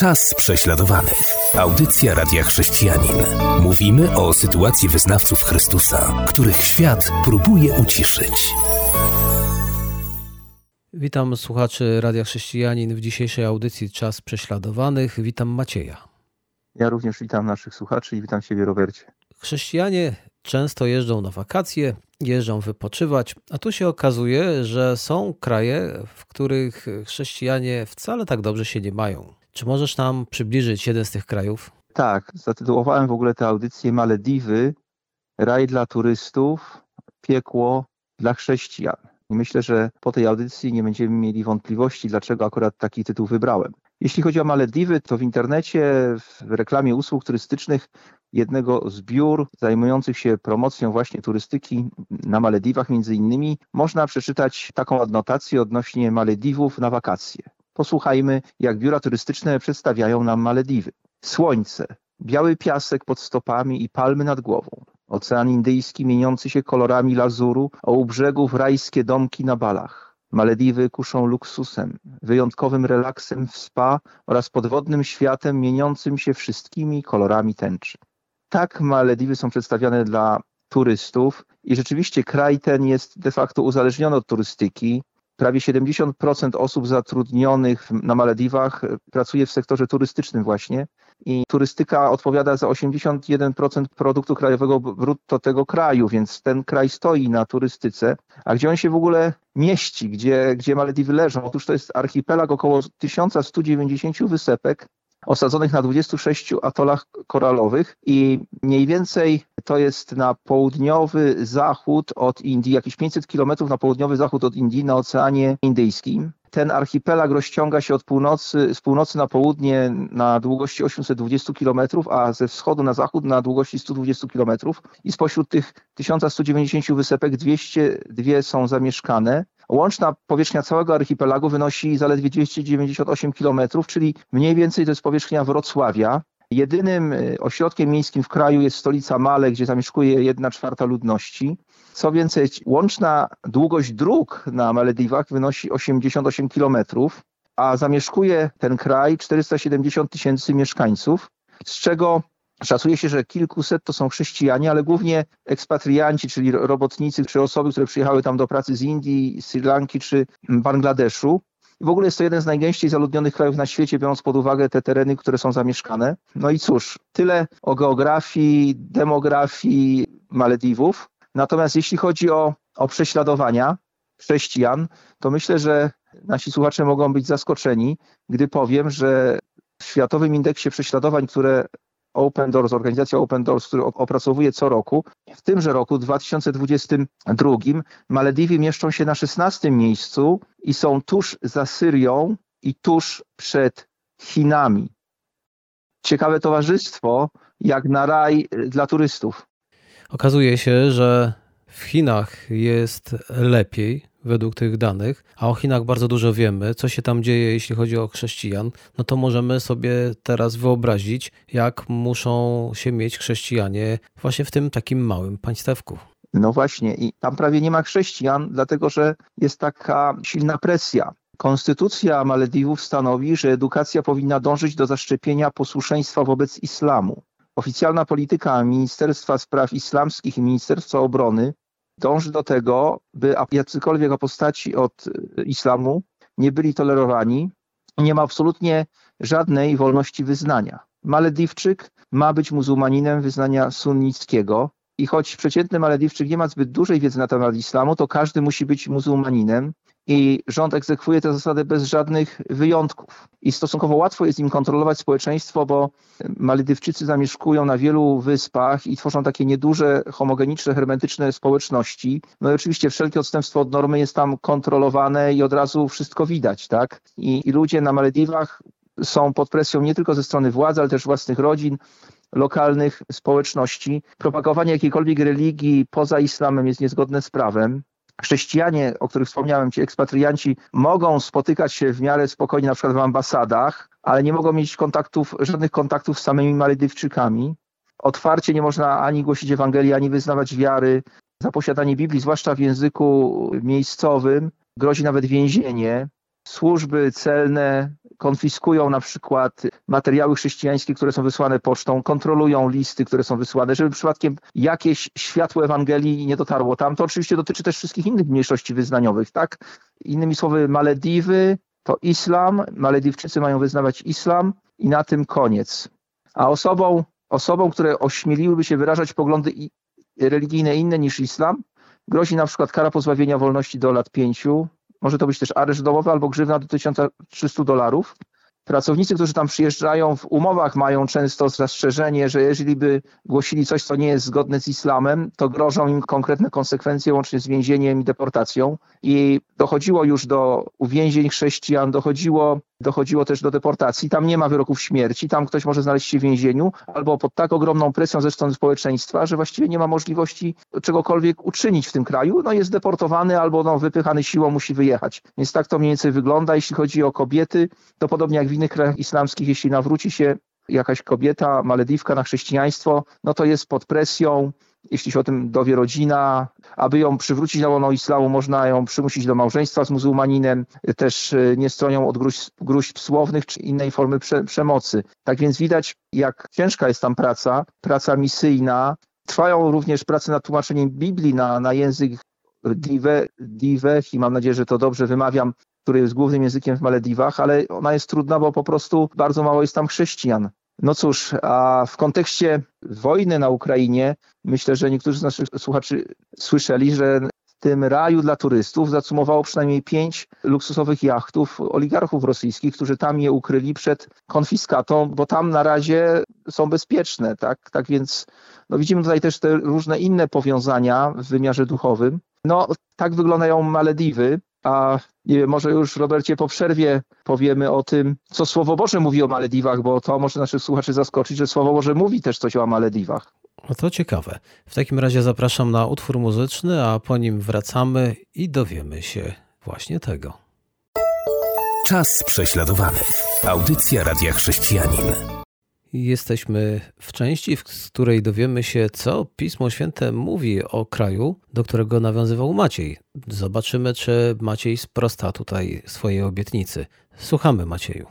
Czas prześladowanych. Audycja Radia Chrześcijanin. Mówimy o sytuacji wyznawców Chrystusa, których świat próbuje uciszyć. Witam słuchaczy Radia Chrześcijanin w dzisiejszej audycji Czas Prześladowanych. Witam Macieja. Ja również witam naszych słuchaczy i witam Ciebie, Robercie. Chrześcijanie często jeżdżą na wakacje, jeżdżą wypoczywać, a tu się okazuje, że są kraje, w których chrześcijanie wcale tak dobrze się nie mają. Czy możesz nam przybliżyć jeden z tych krajów? Tak, zatytułowałem w ogóle tę audycję Malediwy, raj dla turystów, piekło dla chrześcijan. I myślę, że po tej audycji nie będziemy mieli wątpliwości, dlaczego akurat taki tytuł wybrałem. Jeśli chodzi o Malediwy, to w internecie, w reklamie usług turystycznych jednego z biur zajmujących się promocją właśnie turystyki na Malediwach między innymi, można przeczytać taką adnotację odnośnie Malediwów na wakacje. Posłuchajmy, jak biura turystyczne przedstawiają nam Malediwy. Słońce, biały piasek pod stopami i palmy nad głową. Ocean Indyjski mieniący się kolorami lazuru, a u brzegów rajskie domki na balach. Malediwy kuszą luksusem, wyjątkowym relaksem w spa oraz podwodnym światem mieniącym się wszystkimi kolorami tęczy. Tak Malediwy są przedstawiane dla turystów i rzeczywiście kraj ten jest de facto uzależniony od turystyki. Prawie 70% osób zatrudnionych na Malediwach pracuje w sektorze turystycznym właśnie i turystyka odpowiada za 81% produktu krajowego brutto tego kraju, więc ten kraj stoi na turystyce. A gdzie on się w ogóle mieści, gdzie, gdzie Malediwy leżą? Otóż to jest archipelag około 1190 wysepek, osadzonych na 26 atolach koralowych i mniej więcej to jest na południowy zachód od Indii, jakieś 500 kilometrów na południowy zachód od Indii na Oceanie Indyjskim. Ten archipelag rozciąga się od północy, z północy na południe na długości 820 km, a ze wschodu na zachód na długości 120 km. I spośród tych 1190 wysepek 202 są zamieszkane. Łączna powierzchnia całego archipelagu wynosi zaledwie 298 km, czyli mniej więcej to jest powierzchnia Wrocławia. Jedynym y, ośrodkiem miejskim w kraju jest stolica Male, gdzie zamieszkuje 1 czwarta ludności. Co więcej, łączna długość dróg na Malediwach wynosi 88 km, a zamieszkuje ten kraj 470 tysięcy mieszkańców, z czego Szacuje się, że kilkuset to są chrześcijanie, ale głównie ekspatrianci, czyli robotnicy, czy osoby, które przyjechały tam do pracy z Indii, Sri Lanki czy Bangladeszu. W ogóle jest to jeden z najgęściej zaludnionych krajów na świecie, biorąc pod uwagę te tereny, które są zamieszkane. No i cóż, tyle o geografii, demografii Malediwów. Natomiast jeśli chodzi o, o prześladowania chrześcijan, to myślę, że nasi słuchacze mogą być zaskoczeni, gdy powiem, że w Światowym Indeksie Prześladowań, które Open Doors, organizacja Open Doors, który opracowuje co roku. W tymże roku, 2022, Malediwy mieszczą się na 16 miejscu i są tuż za Syrią i tuż przed Chinami. Ciekawe towarzystwo, jak na raj dla turystów. Okazuje się, że w Chinach jest lepiej według tych danych, a o Chinach bardzo dużo wiemy, co się tam dzieje, jeśli chodzi o chrześcijan, no to możemy sobie teraz wyobrazić, jak muszą się mieć chrześcijanie właśnie w tym takim małym państewku. No właśnie, i tam prawie nie ma chrześcijan, dlatego że jest taka silna presja. Konstytucja Malediwów stanowi, że edukacja powinna dążyć do zaszczepienia posłuszeństwa wobec islamu. Oficjalna polityka Ministerstwa Spraw Islamskich i Ministerstwa Obrony dąży do tego, by jacykolwiek apostaci od y, islamu nie byli tolerowani. Nie ma absolutnie żadnej wolności wyznania. Malediwczyk ma być muzułmaninem wyznania sunnickiego i choć przeciętny Malediwczyk nie ma zbyt dużej wiedzy na temat islamu, to każdy musi być muzułmaninem i rząd egzekwuje tę zasadę bez żadnych wyjątków. I stosunkowo łatwo jest im kontrolować społeczeństwo, bo Maledywczycy zamieszkują na wielu wyspach i tworzą takie nieduże, homogeniczne, hermetyczne społeczności. No i oczywiście wszelkie odstępstwo od normy jest tam kontrolowane i od razu wszystko widać, tak? I, i ludzie na Malediwach są pod presją nie tylko ze strony władzy, ale też własnych rodzin, lokalnych społeczności. Propagowanie jakiejkolwiek religii poza islamem jest niezgodne z prawem chrześcijanie, o których wspomniałem, ci ekspatrianci, mogą spotykać się w miarę spokojnie na przykład w ambasadach, ale nie mogą mieć kontaktów, żadnych kontaktów z samymi Maledywczykami. Otwarcie nie można ani głosić Ewangelii, ani wyznawać wiary. Za posiadanie Biblii, zwłaszcza w języku miejscowym, grozi nawet więzienie. Służby celne konfiskują na przykład materiały chrześcijańskie, które są wysłane pocztą, kontrolują listy, które są wysłane, żeby przypadkiem jakieś światło Ewangelii nie dotarło tam. To oczywiście dotyczy też wszystkich innych mniejszości wyznaniowych, tak? Innymi słowy, Malediwy to islam, Malediwczycy mają wyznawać islam i na tym koniec. A osobą, osobą które ośmieliłyby się wyrażać poglądy religijne inne niż islam, grozi na przykład kara pozbawienia wolności do lat pięciu, może to być też areszt domowy albo grzywna do 1300 dolarów. Pracownicy, którzy tam przyjeżdżają w umowach mają często zastrzeżenie, że jeżeli by głosili coś, co nie jest zgodne z islamem, to grożą im konkretne konsekwencje łącznie z więzieniem i deportacją. I dochodziło już do uwięzień chrześcijan, dochodziło, dochodziło też do deportacji. Tam nie ma wyroków śmierci, tam ktoś może znaleźć się w więzieniu albo pod tak ogromną presją ze strony społeczeństwa, że właściwie nie ma możliwości czegokolwiek uczynić w tym kraju. No jest deportowany albo no, wypychany siłą musi wyjechać. Więc tak to mniej więcej wygląda. Jeśli chodzi o kobiety, to podobnie jak w innych krajach islamskich, jeśli nawróci się jakaś kobieta, malediwka na chrześcijaństwo, no to jest pod presją, jeśli się o tym dowie rodzina, aby ją przywrócić na łono islamu, można ją przymusić do małżeństwa z muzułmaninem, też e, nie stronią od gruźb, gruźb słownych czy innej formy prze, przemocy. Tak więc widać, jak ciężka jest tam praca, praca misyjna. Trwają również prace nad tłumaczeniem Biblii na, na język Dive, Dive i mam nadzieję, że to dobrze wymawiam, który jest głównym językiem w Malediwach, ale ona jest trudna, bo po prostu bardzo mało jest tam chrześcijan. No cóż, a w kontekście wojny na Ukrainie myślę, że niektórzy z naszych słuchaczy słyszeli, że w tym raju dla turystów zacumowało przynajmniej pięć luksusowych jachtów oligarchów rosyjskich, którzy tam je ukryli przed konfiskatą, bo tam na razie są bezpieczne. Tak, tak więc no widzimy tutaj też te różne inne powiązania w wymiarze duchowym. No, tak wyglądają Malediwy. A nie wiem, może już Robercie po przerwie powiemy o tym, co Słowo Boże mówi o Malediwach, bo to może naszych słuchaczy zaskoczyć, że Słowo Boże mówi też coś o Malediwach. No to ciekawe. W takim razie zapraszam na utwór muzyczny, a po nim wracamy i dowiemy się właśnie tego. Czas prześladowany. Audycja Radia Chrześcijanin. Jesteśmy w części, w której dowiemy się, co Pismo Święte mówi o kraju, do którego nawiązywał Maciej. Zobaczymy, czy Maciej sprosta tutaj swojej obietnicy. Słuchamy, Macieju.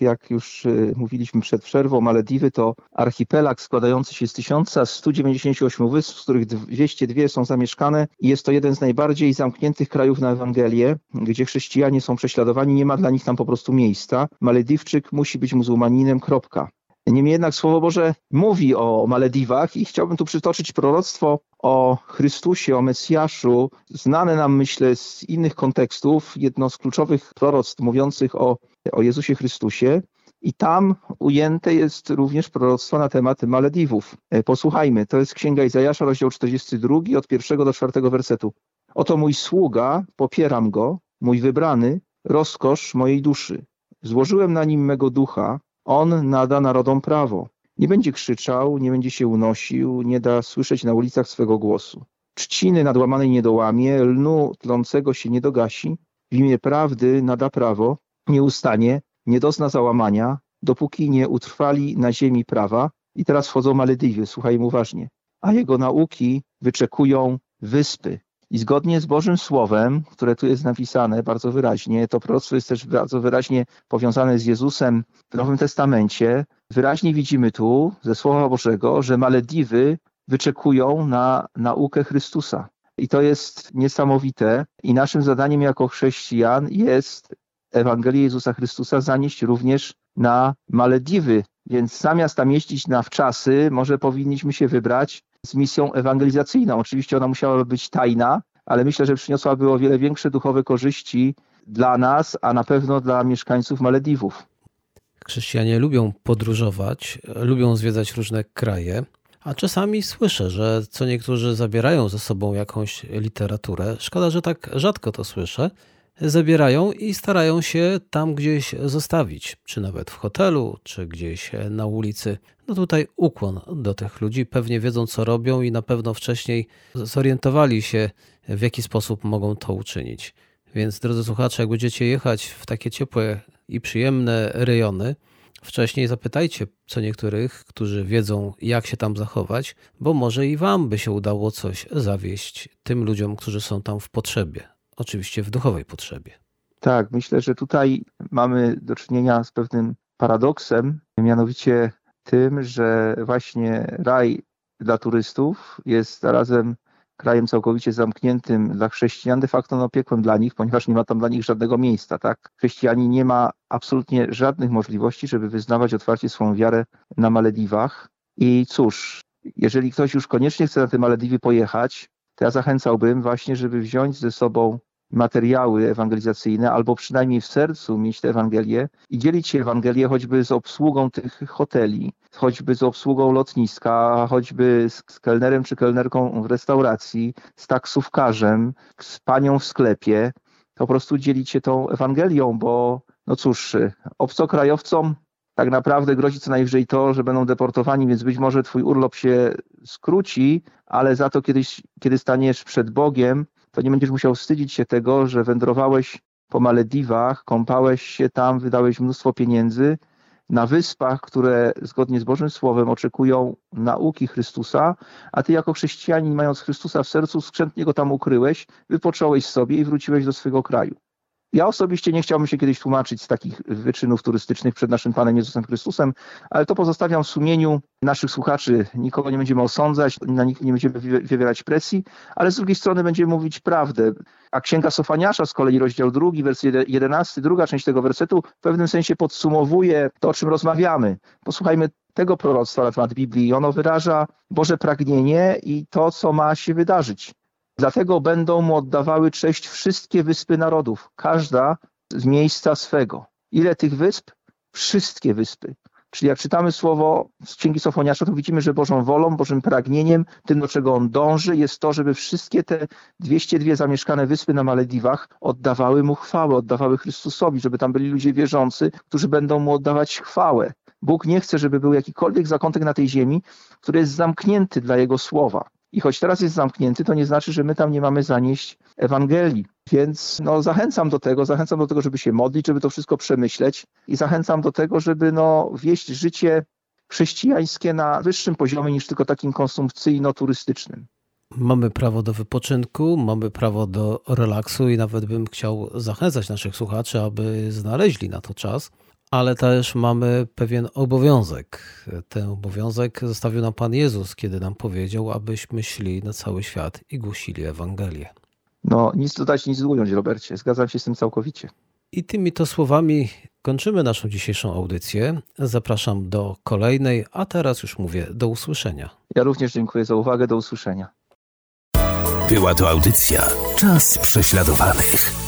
Jak już y, mówiliśmy przed przerwą, Malediwy to archipelag składający się z 1198 wysp, z których 202 są zamieszkane i jest to jeden z najbardziej zamkniętych krajów na Ewangelię, gdzie chrześcijanie są prześladowani, nie ma dla nich tam po prostu miejsca. Malediwczyk musi być muzułmaninem, kropka. Niemniej jednak Słowo Boże mówi o Malediwach i chciałbym tu przytoczyć proroctwo o Chrystusie, o Mesjaszu, znane nam, myślę, z innych kontekstów, jedno z kluczowych proroctw mówiących o, o Jezusie Chrystusie. I tam ujęte jest również proroctwo na temat Malediwów. E, posłuchajmy, to jest Księga Izajasza, rozdział 42, od pierwszego do czwartego wersetu. Oto mój sługa, popieram go, mój wybrany, rozkosz mojej duszy. Złożyłem na nim mego ducha, on nada narodom prawo. Nie będzie krzyczał, nie będzie się unosił, nie da słyszeć na ulicach swego głosu. Trzciny nadłamanej nie dołamie, lnu tlącego się nie dogasi. W imię prawdy nada prawo, nie ustanie, nie dozna załamania, dopóki nie utrwali na ziemi prawa. I teraz wchodzą Malediwy, słuchajmy uważnie. A jego nauki wyczekują wyspy. I zgodnie z Bożym Słowem, które tu jest napisane bardzo wyraźnie, to proroctwo jest też bardzo wyraźnie powiązane z Jezusem w Nowym Testamencie, wyraźnie widzimy tu ze Słowa Bożego, że Malediwy wyczekują na naukę Chrystusa. I to jest niesamowite. I naszym zadaniem jako chrześcijan jest Ewangelię Jezusa Chrystusa zanieść również na Malediwy. Więc zamiast tam jeździć na wczasy, może powinniśmy się wybrać z misją ewangelizacyjną. Oczywiście ona musiała być tajna, ale myślę, że przyniosłaby o wiele większe duchowe korzyści dla nas, a na pewno dla mieszkańców Malediwów. Chrześcijanie lubią podróżować, lubią zwiedzać różne kraje, a czasami słyszę, że co niektórzy zabierają ze sobą jakąś literaturę. Szkoda, że tak rzadko to słyszę. Zabierają i starają się tam gdzieś zostawić, czy nawet w hotelu, czy gdzieś na ulicy. No tutaj ukłon do tych ludzi. Pewnie wiedzą, co robią i na pewno wcześniej zorientowali się, w jaki sposób mogą to uczynić. Więc drodzy słuchacze, jak będziecie jechać w takie ciepłe i przyjemne rejony, wcześniej zapytajcie co niektórych, którzy wiedzą, jak się tam zachować, bo może i Wam by się udało coś zawieść tym ludziom, którzy są tam w potrzebie. Oczywiście w duchowej potrzebie. Tak, myślę, że tutaj mamy do czynienia z pewnym paradoksem, mianowicie tym, że właśnie raj dla turystów jest zarazem krajem całkowicie zamkniętym dla chrześcijan, de facto no, piekłem dla nich, ponieważ nie ma tam dla nich żadnego miejsca. Tak? Chrześcijanie nie ma absolutnie żadnych możliwości, żeby wyznawać otwarcie swoją wiarę na Malediwach. I cóż, jeżeli ktoś już koniecznie chce na te Malediwy pojechać, to ja zachęcałbym właśnie, żeby wziąć ze sobą materiały ewangelizacyjne, albo przynajmniej w sercu mieć tę Ewangelię i dzielić się Ewangelię choćby z obsługą tych hoteli, choćby z obsługą lotniska, choćby z, z kelnerem czy kelnerką w restauracji, z taksówkarzem, z panią w sklepie. Po prostu dzielić się tą Ewangelią, bo no cóż, obcokrajowcom tak naprawdę grozi co najwyżej to, że będą deportowani, więc być może twój urlop się skróci, ale za to kiedyś, kiedy staniesz przed Bogiem, to nie będziesz musiał wstydzić się tego, że wędrowałeś po Malediwach, kąpałeś się tam, wydałeś mnóstwo pieniędzy na wyspach, które zgodnie z Bożym Słowem oczekują nauki Chrystusa, a ty jako chrześcijanin, mając Chrystusa w sercu, skrzętnie go tam ukryłeś, wypocząłeś sobie i wróciłeś do swojego kraju. Ja osobiście nie chciałbym się kiedyś tłumaczyć z takich wyczynów turystycznych przed naszym Panem Jezusem Chrystusem, ale to pozostawiam w sumieniu naszych słuchaczy. Nikogo nie będziemy osądzać, na nich nie będziemy wywierać presji, ale z drugiej strony będziemy mówić prawdę. A Księga Sofaniasza z kolei, rozdział drugi, wers 11, druga część tego wersetu w pewnym sensie podsumowuje to, o czym rozmawiamy. Posłuchajmy tego proroctwa na temat Biblii. Ono wyraża Boże pragnienie i to, co ma się wydarzyć. Dlatego będą mu oddawały cześć wszystkie wyspy narodów, każda z miejsca swego. Ile tych wysp? Wszystkie wyspy. Czyli jak czytamy słowo z Księgi Sofoniasza, to widzimy, że Bożą wolą, Bożym pragnieniem, tym do czego on dąży, jest to, żeby wszystkie te 202 zamieszkane wyspy na Malediwach oddawały mu chwałę, oddawały Chrystusowi, żeby tam byli ludzie wierzący, którzy będą mu oddawać chwałę. Bóg nie chce, żeby był jakikolwiek zakątek na tej ziemi, który jest zamknięty dla Jego słowa. I choć teraz jest zamknięty, to nie znaczy, że my tam nie mamy zanieść Ewangelii. Więc no, zachęcam do tego, zachęcam do tego, żeby się modlić, żeby to wszystko przemyśleć i zachęcam do tego, żeby no, wieść życie chrześcijańskie na wyższym poziomie niż tylko takim konsumpcyjno-turystycznym. Mamy prawo do wypoczynku, mamy prawo do relaksu i nawet bym chciał zachęcać naszych słuchaczy, aby znaleźli na to czas ale też mamy pewien obowiązek. Ten obowiązek zostawił nam Pan Jezus, kiedy nam powiedział, abyśmy szli na cały świat i głosili Ewangelię. No, nic dodać, nic ująć, Robercie. Zgadzam się z tym całkowicie. I tymi to słowami kończymy naszą dzisiejszą audycję. Zapraszam do kolejnej, a teraz już mówię do usłyszenia. Ja również dziękuję za uwagę. Do usłyszenia. Była to audycja Czas prześladowanych.